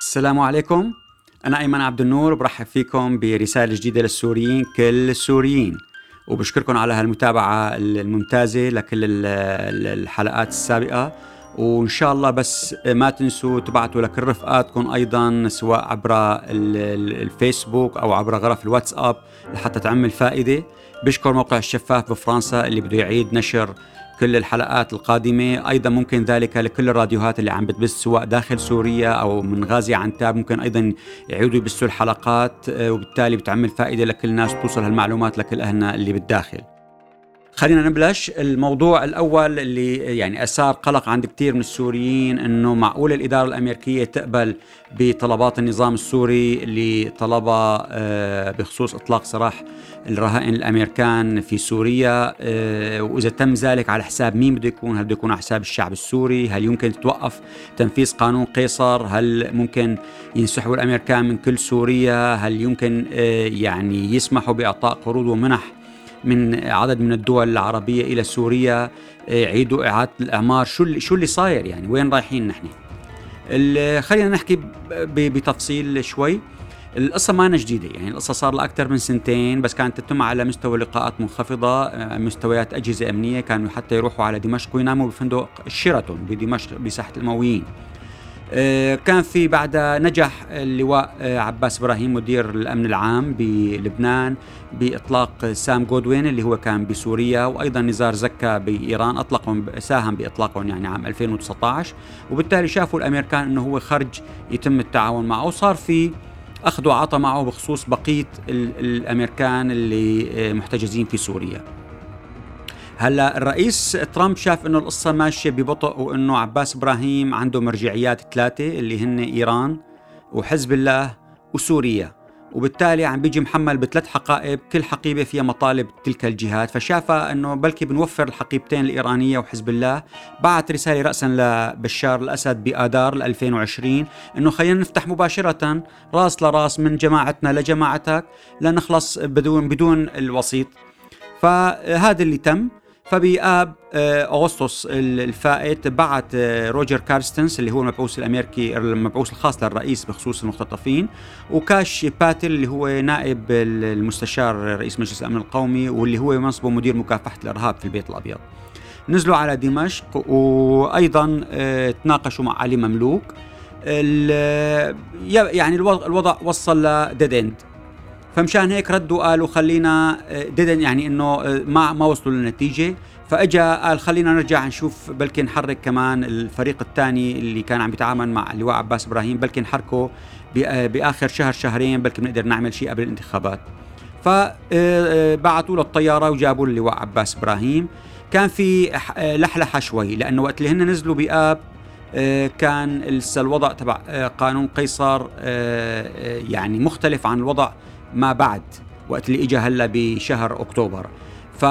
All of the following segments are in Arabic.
السلام عليكم. أنا أيمن عبد النور برحب فيكم برسالة جديدة للسوريين كل السوريين. وبشكركم على هالمتابعة الممتازة لكل الحلقات السابقة. وإن شاء الله بس ما تنسوا تبعتوا لكل رفقاتكم أيضا سواء عبر الفيسبوك أو عبر غرف الواتساب لحتى تعمل فائدة بشكر موقع الشفاف بفرنسا اللي بده يعيد نشر كل الحلقات القادمة. أيضا ممكن ذلك لكل الراديوهات اللي عم بتبث سواء داخل سوريا أو من غازي عنتاب ممكن أيضا يعيدوا يبثوا الحلقات آه، وبالتالي بتعمل فائدة لكل الناس توصل هالمعلومات لكل أهلنا اللي بالداخل. خلينا نبلش الموضوع الأول اللي يعني أثار قلق عند كثير من السوريين أنه معقول الإدارة الأمريكية تقبل بطلبات النظام السوري اللي طلبها آه، بخصوص إطلاق سراح الرهائن الأمريكان في سوريا آه، وإذا تم ذلك على حساب مين بده يكون؟ هل بده يكون على حساب الشعب السوري؟ هل يمكن تتوقف تنفيذ قانون قيصر؟ هل ممكن ينسحبوا الأمريكان من كل سوريا؟ هل يمكن آه، يعني يسمحوا بإعطاء قروض ومنح من عدد من الدول العربية إلى سوريا آه، إعادة الاعمار شو شو اللي صاير يعني؟ وين رايحين نحن؟ خلينا نحكي بتفصيل شوي. القصة ما جديدة يعني القصة صار لها أكثر من سنتين بس كانت تتم على مستوى لقاءات منخفضة آه، مستويات أجهزة أمنية كانوا حتى يروحوا على دمشق ويناموا بفندق الشيراتون بدمشق بساحة الأمويين آه، كان في بعدها نجح اللواء آه، عباس إبراهيم مدير الأمن العام بلبنان بإطلاق سام جودوين اللي هو كان بسوريا وأيضا نزار زكا بإيران أطلقهم ساهم بإطلاقهم يعني عام 2019 وبالتالي شافوا الامريكان إنه هو خرج يتم التعاون معه وصار في أخذ وعطى معه بخصوص بقية الامريكان اللي آه، محتجزين في سوريا. هلا الرئيس ترامب شاف إنه القصة ماشية ببطء وإنه عباس إبراهيم عنده مرجعيات ثلاثة اللي هن إيران وحزب الله وسوريا. وبالتالي عم بيجي محمل بثلاث حقائب كل حقيبة فيها مطالب تلك الجهات. فشافها إنه بلكي بنوفر الحقيبتين الإيرانية وحزب الله. بعت رسالة راسا لبشار الأسد بآذار 2020 إنه خلينا نفتح مباشرة راس لراس من جماعتنا لجماعتك لنخلص بدون بدون الوسيط. فهذا اللي تم. فبآب آه، أغسطس الفائت بعت آه، روجر كارستنس اللي هو المبعوث الأمريكي المبعوث الخاص للرئيس بخصوص المختطفين وكاش باتل اللي هو نائب المستشار رئيس مجلس الأمن القومي واللي هو منصبه مدير مكافحة الإرهاب في البيت الأبيض. نزلوا على دمشق وأيضا آه، تناقشوا مع علي مملوك. يعني الوضع وصل ل dead end فمشان هيك ردوا قالوا خلينا dead end يعني إنه ما ما وصلوا للنتيجة. فأجا قال خلينا نرجع نشوف بلكي نحرك كمان الفريق الثاني اللي كان عم يتعامل مع اللواء عباس إبراهيم بلكي نحركه بآخر شهر شهرين بلكي بنقدر نعمل شيء قبل الانتخابات. فبعثوا له الطيارة وجابوا اللواء عباس إبراهيم. كان في لحلحة شوي لأنه وقت اللي هن نزلوا بآب كان لسه الوضع تبع قانون قيصر يعني مختلف عن الوضع ما بعد وقت اللي اجى هلا بشهر أكتوبر ف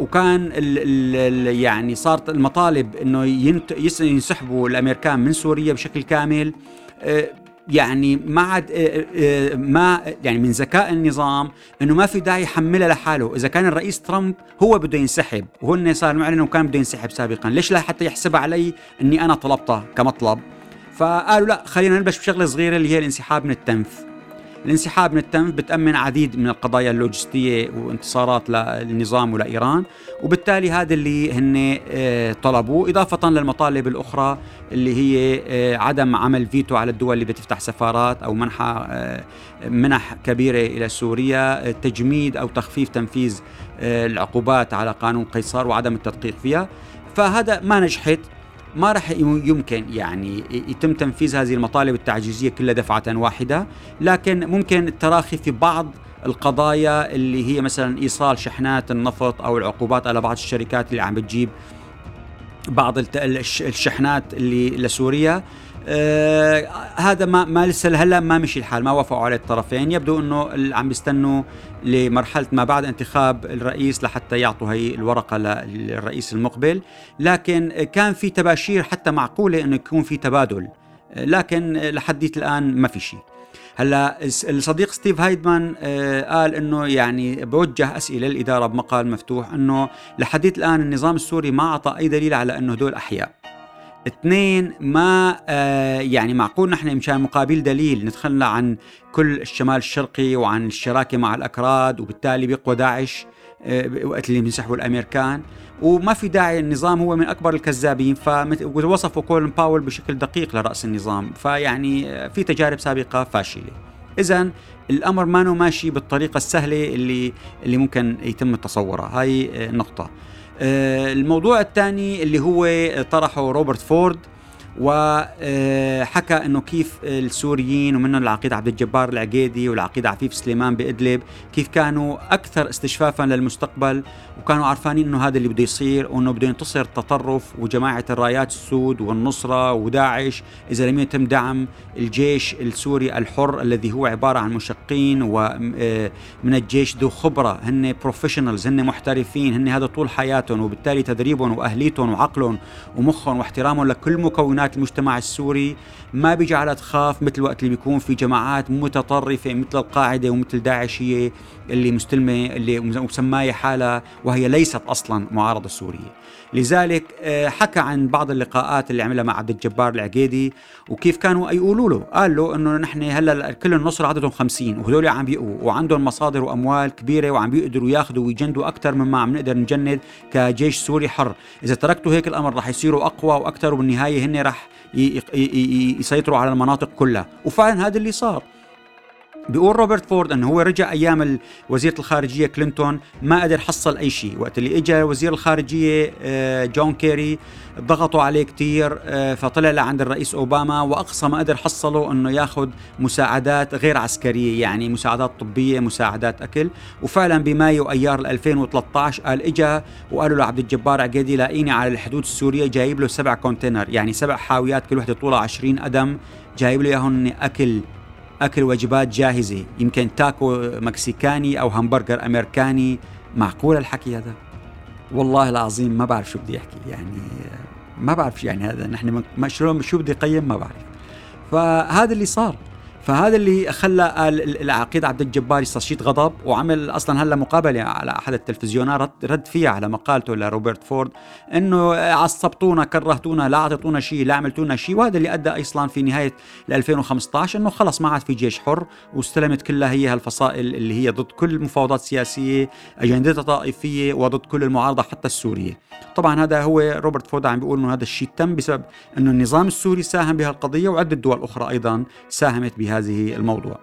وكان ال ال يعني صارت المطالب إنه ينسحبوا الأمريكان من سوريا بشكل كامل آه، يعني ما عاد آه، آه، ما يعني من ذكاء النظام إنه ما في داعي يحملها لحاله، إذا كان الرئيس ترامب هو بده ينسحب وهن صار معلن إنه كان بده ينسحب سابقا، ليش لا حتى يحسبها علي إني أنا طلبتها كمطلب؟ فقالوا لا خلينا نبلش بشغلة صغيرة اللي هي الانسحاب من التنف. الانسحاب من التنف بتأمن عديد من القضايا اللوجستية وانتصارات للنظام ولإيران وبالتالي هذا اللي هن آه، طلبوه إضافة للمطالب الأخرى اللي هي آه، عدم عمل فيتو على الدول اللي بتفتح سفارات أو منحة آه، منح كبيرة إلى سوريا تجميد أو تخفيف تنفيذ العقوبات على قانون قيصر وعدم التدقيق فيها. فهذا ما نجحت. ما راح يمكن يعني يتم تنفيذ هذه المطالب التعجيزية كلها دفعة واحدة لكن ممكن التراخي في بعض القضايا اللي هي مثلا إيصال شحنات النفط أو العقوبات على بعض الشركات اللي عم بتجيب بعض الشحنات اللي لسوريا. آه هذا ما ما لسه هلا ما مشي الحال ما وافقوا عليه الطرفين. يبدو إنه عم بيستنوا لمرحلة ما بعد انتخاب الرئيس لحتى يعطوا هي الورقة للرئيس المقبل. لكن كان في تباشير حتى معقولة إنه يكون في تبادل. لكن لحديت الآن ما في شيء. هلا الصديق ستيف هايدمان آه قال إنه يعني بوجه أسئلة للاداره بمقال مفتوح إنه لحديت الآن النظام السوري ما أعطى أي دليل على إنه هدول أحياء. اثنين ما آه يعني معقول نحن مشان مقابل دليل نتخلى عن كل الشمال الشرقي وعن الشراكة مع الأكراد وبالتالي بيقوى داعش آه وقت اللي بينسحبوا الأمريكان. وما في داعي النظام هو من أكبر الكذابين فوصفوا كولن باول بشكل دقيق لرأس النظام. فيعني آه، في تجارب سابقة فاشلة. اذا الأمر ما ماشي بالطريقة السهلة اللي اللي ممكن يتم تصورها. هاي آه، نقطة. الموضوع الثاني اللي هو طرحه روبرت فورد وحكى إنه كيف السوريين ومنهم العقيد عبد الجبار العقيدي والعقيد عفيف سليمان بإدلب كيف كانوا أكثر استشفافا للمستقبل وكانوا عارفانين إنه هذا اللي بده يصير وإنه بده ينتصر التطرف وجماعة الرايات السود والنصرة وداعش إذا لم يتم دعم الجيش السوري الحر الذي هو عبارة عن مشقين ومن آه، الجيش ذو خبرة هن بروفيشنالز هن محترفين هن هذا طول حياتهم وبالتالي تدريبهم وأهليتهم وعقلهم ومخهم واحترامهم لكل مكونات المجتمع السوري ما بيجعلها تخاف مثل وقت اللي بيكون في جماعات متطرفة مثل القاعدة ومثل داعش هي اللي مستلمة اللي مسماية حالها وهي ليست أصلا معارضة سورية. لذلك آه، حكى عن بعض اللقاءات اللي عملها مع عبد الجبار العقيدي وكيف كانوا يقولوا له قال له إنه نحن هلأ كل النصر عددهم 50 وهذول عم بيقوا وعندهم مصادر وأموال كبيرة وعم بيقدروا ياخذوا ويجندوا أكثر مما عم نقدر نجند كجيش سوري حر إذا تركتوا هيك الأمر رح يصيروا أقوى وأكثر وبالنهاية هن رح يسيطروا على المناطق كلها. وفعلا هذا اللي صار. بيقول روبرت فورد إنه هو رجع أيام وزيرة الخارجية كلينتون ما قدر حصل أي شيء. وقت اللي اجى وزير الخارجية آه، جون كيري ضغطوا عليه كثير آه، فطلع لعند الرئيس أوباما وأقصى ما قدر حصله إنه ياخذ مساعدات غير عسكرية يعني مساعدات طبية مساعدات أكل. وفعلا بمايو أيار 2013 قال اجى وقالوا له عبد الجبار عقيدي لاقيني على الحدود السورية جايب له سبع container يعني سبع حاويات كل وحدة طولها 20 قدم جايب له إياهم أكل. أكل وجبات جاهزة. يمكن تاكو مكسيكاني أو همبرجر أمريكاني. معقول الحكي هذا؟ والله العظيم ما بعرف شو بدي أحكي. يعني ما بعرف يعني هذا. نحن شلون شو بدي أقيم؟ ما بعرف. فهذا اللي صار. فهذا اللي خلى العقيد عبد الجبار يستشيط غضب وعمل أصلا هلا مقابلة على أحد التلفزيونات رد فيها على مقالته لروبرت فورد إنه عصبتونا كرهتونا لا اعطيتونا شيء لا عملتونا شيء وهذا اللي أدى أصلا في نهاية 2015 إنه خلص ما عاد في جيش حر واستلمت كلها هي هالفصائل اللي هي ضد كل المفاوضات السياسية أجندتها طائفية وضد كل المعارضة حتى السورية. طبعا هذا هو روبرت فورد عم بيقول إنه هذا الشيء تم بسبب إنه النظام السوري ساهم بهالقضية وعدة دول أخرى أيضا ساهمت بهذه الموضوع.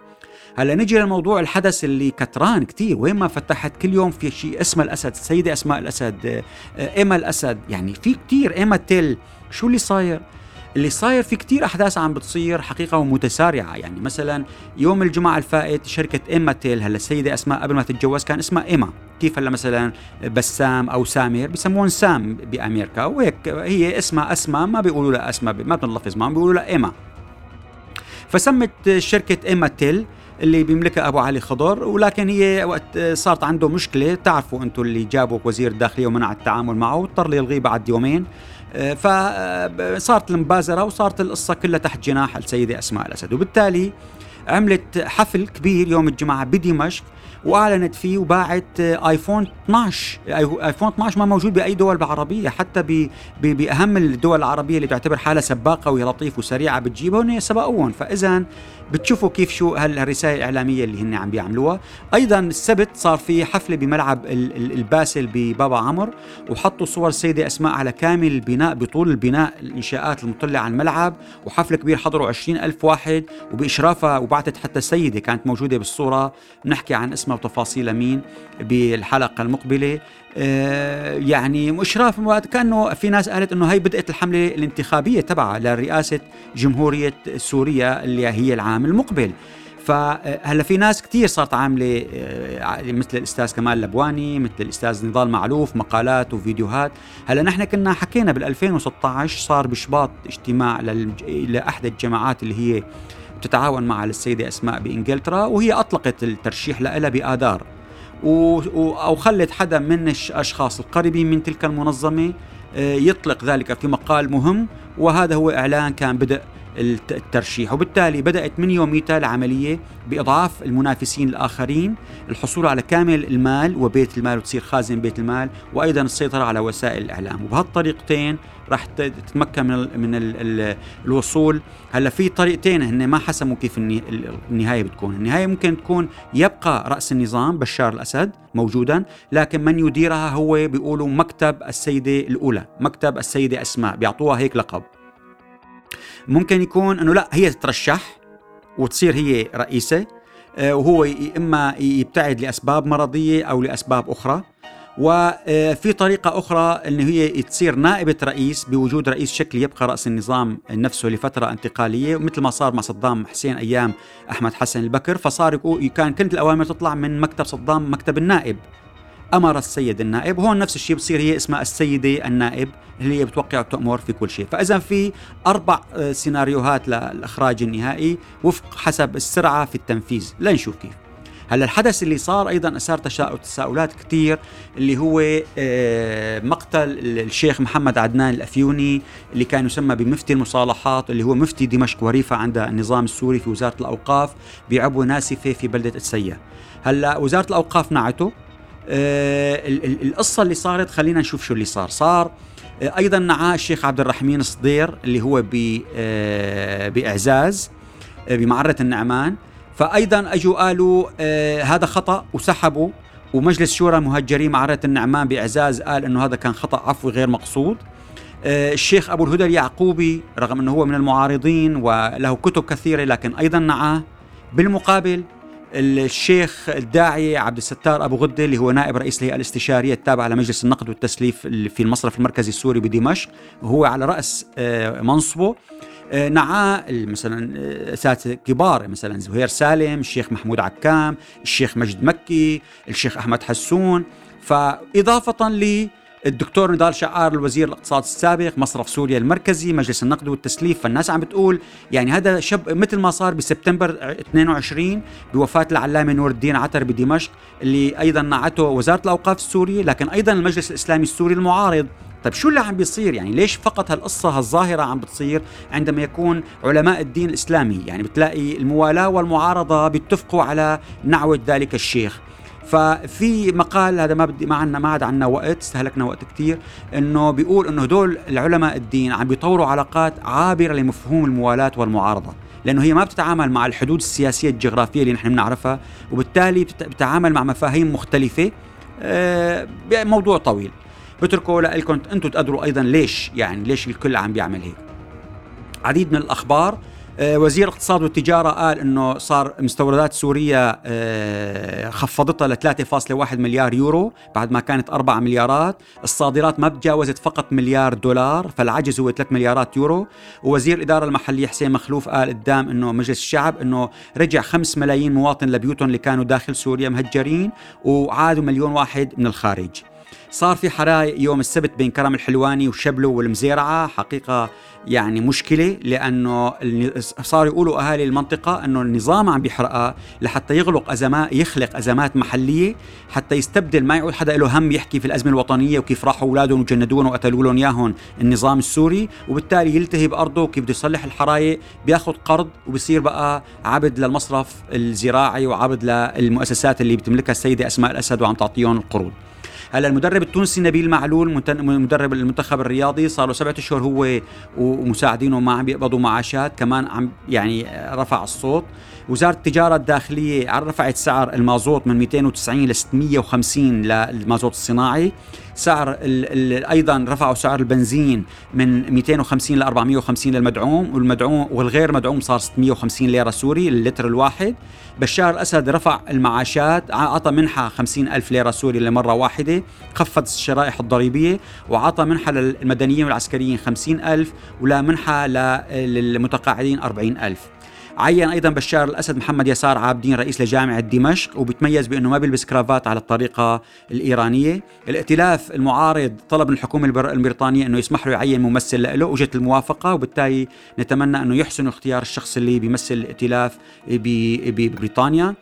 هلا نجي للموضوع الحدث اللي كتران كتير. وين ما فتحت كل يوم في شيء اسمه الأسد السيده أسماء الأسد إيما الأسد. يعني في كتير. إيما تيل شو اللي صاير؟ اللي صاير في كتير أحداث عم بتصير حقيقة ومتسارعة. يعني مثلا يوم الجمعة الفائت شركة إيما تيل هلا السيده أسماء قبل ما تتجوز كان اسمها إيما. كيف هلا مثلا بسام أو سامر بسمون سام بامريكا وهيك هي اسمها أسماء ما بيقولوا لها أسماء ما بنلفظ معهم بيقولوا لها إيما. فسمت شركة ايما تيل اللي بيملكها أبو علي خضر ولكن هي وقت صارت عنده مشكلة. تعرفوا أنتم اللي جابوا وزير الداخلية ومنع التعامل معه واضطر يلغيه بعد يومين. فصارت المبازرة وصارت القصة كلها تحت جناح السيدة أسماء الأسد. وبالتالي عملت حفل كبير يوم الجمعة بدمشق. وأعلنت فيه وباعت آيفون 12 آيفون 12 ما موجود بأي دول عربيه حتى بأهم الدول العربية اللي تعتبر حالها سباقة وهي لطيف وسريعة بتجيبها وهن سبقوهم فاذا بتشوفوا كيف شو هالرسائل الإعلامية اللي هن عم بيعملوها. أيضا السبت صار في حفلة بملعب الباسل ببابا عمر وحطوا صور السيده أسماء على كامل البناء بطول البناء الإنشاءات المطلة على الملعب. وحفل كبير حضروا 20 ألف واحد وبإشرافها وبعثت حتى السيدة كانت موجودة بالصورة. نحكي عن اسمها وتفاصيلها مين بالحلقة المقبلة. آه، يعني مشراف كأنه في ناس قالت إنه هي بدأت الحملة الانتخابية تبعها لرئاسة جمهورية سوريا اللي هي العام المقبل. فهلا في ناس كثير صارت عاملة آه، مثل الأستاذ كمال لبواني مثل الأستاذ نضال معلوف مقالات وفيديوهات. هلا نحن كنا حكينا بال 2016 صار بشباط اجتماع لاحدى الجماعات اللي هي بتتعاون مع السيدة أسماء بإنجلترا وهي أطلقت الترشيح لها بآذار. و أو خلت حدا من الأشخاص القريبين من تلك المنظمة آه، يطلق ذلك في مقال مهم وهذا هو إعلان كان بدء الترشيح. وبالتالي بدأت من يوميتها العملية بإضعاف المنافسين الآخرين الحصول على كامل المال وبيت المال وتصير خازن بيت المال وأيضا السيطرة على وسائل الإعلام. وبهالطريقتين راح تتمكن من من ال ال الوصول. هلأ في طريقتين هن ما حسموا كيف النهاية بتكون. النهاية ممكن تكون يبقى رأس النظام بشار الأسد موجودا لكن من يديرها هو بيقولوا مكتب السيدة الأولى مكتب السيدة أسماء بيعطوها هيك لقب. ممكن يكون إنه لا هي تترشح وتصير هي رئيسة آه، وهو إما يبتعد لأسباب مرضية أو لأسباب أخرى. وفي طريقة أخرى أن هي تصير نائبة رئيس بوجود رئيس شكلي يبقى رأس النظام نفسه لفترة انتقالية مثل ما صار مع صدام حسين أيام أحمد حسن البكر فصار كان كانت الأوامر تطلع من مكتب صدام مكتب النائب. أمر السيد النائب. وهون نفس الشيء بصير هي اسمها السيدة النائب اللي هي بتوقع وتامر في كل شيء. فإذا في أربع آه، سيناريوهات للاخراج النهائي وفق حسب السرعة في التنفيذ. لنشوف كيف. هلا الحدث اللي صار أيضا أثار تساؤلات كثير اللي هو آه، مقتل الشيخ محمد عدنان الافيوني اللي كان يسمى بمفتي المصالحات اللي هو مفتي دمشق وريفة عند النظام السوري في وزارة الأوقاف بعبوه ناسفة في بلدة السيا. هلا وزارة الأوقاف نعته. القصة اللي صارت خلينا نشوف شو اللي صار. صار آه، أيضا نعاه الشيخ عبد الرحمن صدير اللي هو بإعزاز بمعرة النعمان. فايضا أجوا قالوا آه هذا خطأ وسحبوا ومجلس شورى المهجرين معرة النعمان بإعزاز قال إنه هذا كان خطأ عفوي غير مقصود. آه الشيخ أبو الهدى اليعقوبي رغم إنه هو من المعارضين وله كتب كثيرة لكن أيضا نعاه بالمقابل الشيخ الداعية عبد الستار أبو غدة اللي هو نائب رئيس الهيئة الاستشارية التابعة لمجلس النقد والتسليف في المصرف المركزي السوري بدمشق. وهو على رأس آه، منصبه. آه، نعاه مثلا آه، أساتذة كبار مثلا زهير سالم الشيخ محمود عكام الشيخ مجد مكي الشيخ أحمد حسون. فإضافة لي الدكتور نضال شعار الوزير الاقتصاد السابق مصرف سوريا المركزي مجلس النقد والتسليف. فالناس عم بتقول يعني هذا شب مثل ما صار بسبتمبر 22 بوفاة العلامة نور الدين عتر بدمشق اللي أيضا نعته وزارة الأوقاف السورية لكن أيضا المجلس الإسلامي السوري المعارض. طيب شو اللي عم بيصير؟ يعني ليش فقط هالقصة هالظاهرة عم بتصير عندما يكون علماء الدين الإسلامي؟ يعني بتلاقي الموالاة والمعارضة بيتفقوا على نعوة ذلك الشيخ. ففي مقال هذا ما بدي ما عندنا ما عاد عندنا وقت استهلكنا وقت كثير إنه بيقول إنه هدول العلماء الدين عم بيطوروا علاقات عابرة لمفهوم الموالاه والمعارضة لأنه هي ما بتتعامل مع الحدود السياسية الجغرافية اللي نحن بنعرفها وبالتالي بتتعامل مع مفاهيم مختلفة آه، موضوع طويل. بتركه لكم أنتم تقدروا أيضا ليش يعني ليش الكل عم بيعمل هيك. عديد من الأخبار وزير الاقتصاد والتجارة قال إنه صار مستوردات سوريا آه، خفضتها ل 3.1 مليار يورو بعد ما كانت 4 مليارات، الصادرات ما تجاوزت فقط مليار دولار فالعجز هو 3 مليارات يورو، ووزير الإدارة المحلية حسين مخلوف قال قدام إنه مجلس الشعب إنه رجع 5 ملايين مواطن لبيوتهم اللي كانوا داخل سوريا مهجرين وعادوا مليون واحد من الخارج. صار في حرايق يوم السبت بين كرم الحلواني وشبلو والمزيرعة. حقيقة يعني مشكلة لأنه صاروا يقولوا أهالي المنطقة أنه النظام عم بيحرقها لحتى يغلق أزمات يخلق أزمات محلية حتى يستبدل. ما يعود حدا له هم يحكي في الأزمة الوطنية وكيف راحوا أولادهم وجندوهم وقتلوا لهم إياهم. النظام السوري وبالتالي يلتهي بأرضه وكيف بده يصلح الحرايق بياخذ قرض وبصير بقى عبد للمصرف الزراعي وعبد للمؤسسات اللي بتملكها السيدة أسماء الأسد وعم تعطيهم القروض هلا المدرب التونسي نبيل معلول مدرب المنتخب الرياضي صار له سبعة أشهر هو ومساعدينه ما عم بيقبضوا معاشات كمان عم يعني رفع الصوت. وزارة التجارة الداخلية رفعت سعر المازوت من 290 ل 650 للمازوت الصناعي. سعر ال ال أيضا رفعوا سعر البنزين من 250 ل 450 للمدعوم والمدعوم والغير مدعوم صار 650 ليرة سوري للتر الواحد. بشار الأسد رفع المعاشات اعطى منحة 50 ألف ليرة سوري لمرة واحدة خفض الشرائح الضريبية وعطى منحة للمدنيين والعسكريين 50 ألف ولا منحة للمتقاعدين 40 ألف. عين أيضا بشار الأسد محمد يسار عابدين رئيس لجامعة دمشق وبتميز بأنه ما بيلبس كرافات على الطريقة الإيرانية، الائتلاف المعارض طلب من الحكومة البريطانية أنه يسمح له يعين ممثل له وجت الموافقة وبالتالي نتمنى أنه يحسن اختيار الشخص اللي بيمثل الائتلاف ببريطانيا.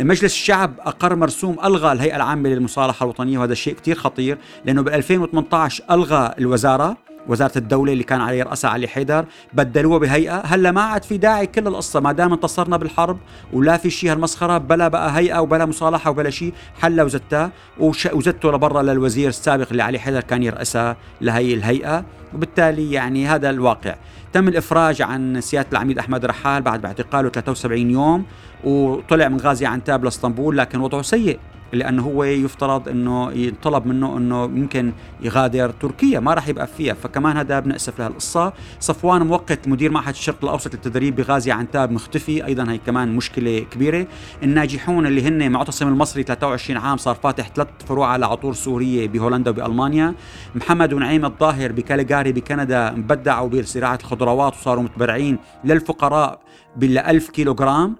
مجلس الشعب أقر مرسوم ألغى الهيئة العامة للمصالحة الوطنية وهذا الشيء كثير خطير لأنه ب 2018 ألغى الوزارة وزارة الدولة اللي كان عليه رأسها علي حيدر بدلوها بهيئة. هلأ ما عاد في داعي كل القصة ما دام انتصرنا بالحرب ولا في شيء هالمسخرة بلا بقى هيئة وبلا مصالحة وبلا شيء حلا وزتها. وزته لبرا للوزير السابق اللي علي حيدر كان يرأسها لهي الهيئة. وبالتالي يعني هذا الواقع. تم الإفراج عن سيادة العميد أحمد رحال بعد باعتقاله 73 يوم وطلع من غازي عنتاب لاسطنبول لكن وضعه سيء. لأنه هو يفترض إنه يطلب منه إنه يمكن يغادر تركيا ما راح يبقى فيها. فكمان هذا بنأسف لهالقصه صفوان مؤقت مدير معهد الشرق الأوسط للتدريب بغازي عنتاب مختفي. أيضا هي كمان مشكلة كبيرة. الناجحون اللي هن معتصم المصري 23 عام صار فاتح ثلاث فروع على عطور سورية بهولندا وبألمانيا. محمد ونعيم الظاهر بكاليغاري بكندا بدعوا بزراعه الخضروات وصاروا متبرعين للفقراء بال 1000 كيلوغرام.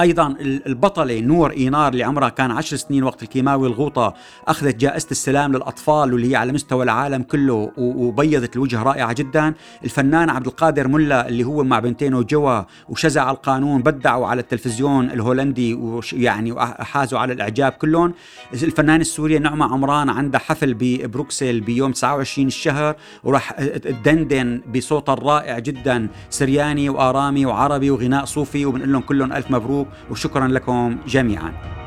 أيضا البطلة نور إينار اللي عمرها كان عشر سنين وقت الكيماوي الغوطة أخذت جائزة السلام للأطفال واللي هي على مستوى العالم كله وبيضت الوجه رائعة جدا. الفنان عبد القادر ملا اللي هو مع بنتينه جوا وشزع القانون بدعوا على التلفزيون الهولندي ويعني وحازوا على الإعجاب كلهم. الفنان السوري نعمة عمران عندها حفل ببروكسل بيوم 29 الشهر وراح تدندن بصوتها الرائع جدا سرياني وآرامي وعربي وغناء صوفي وبنقول لهم كلهم ألف مبروك. وشكرا لكم جميعا.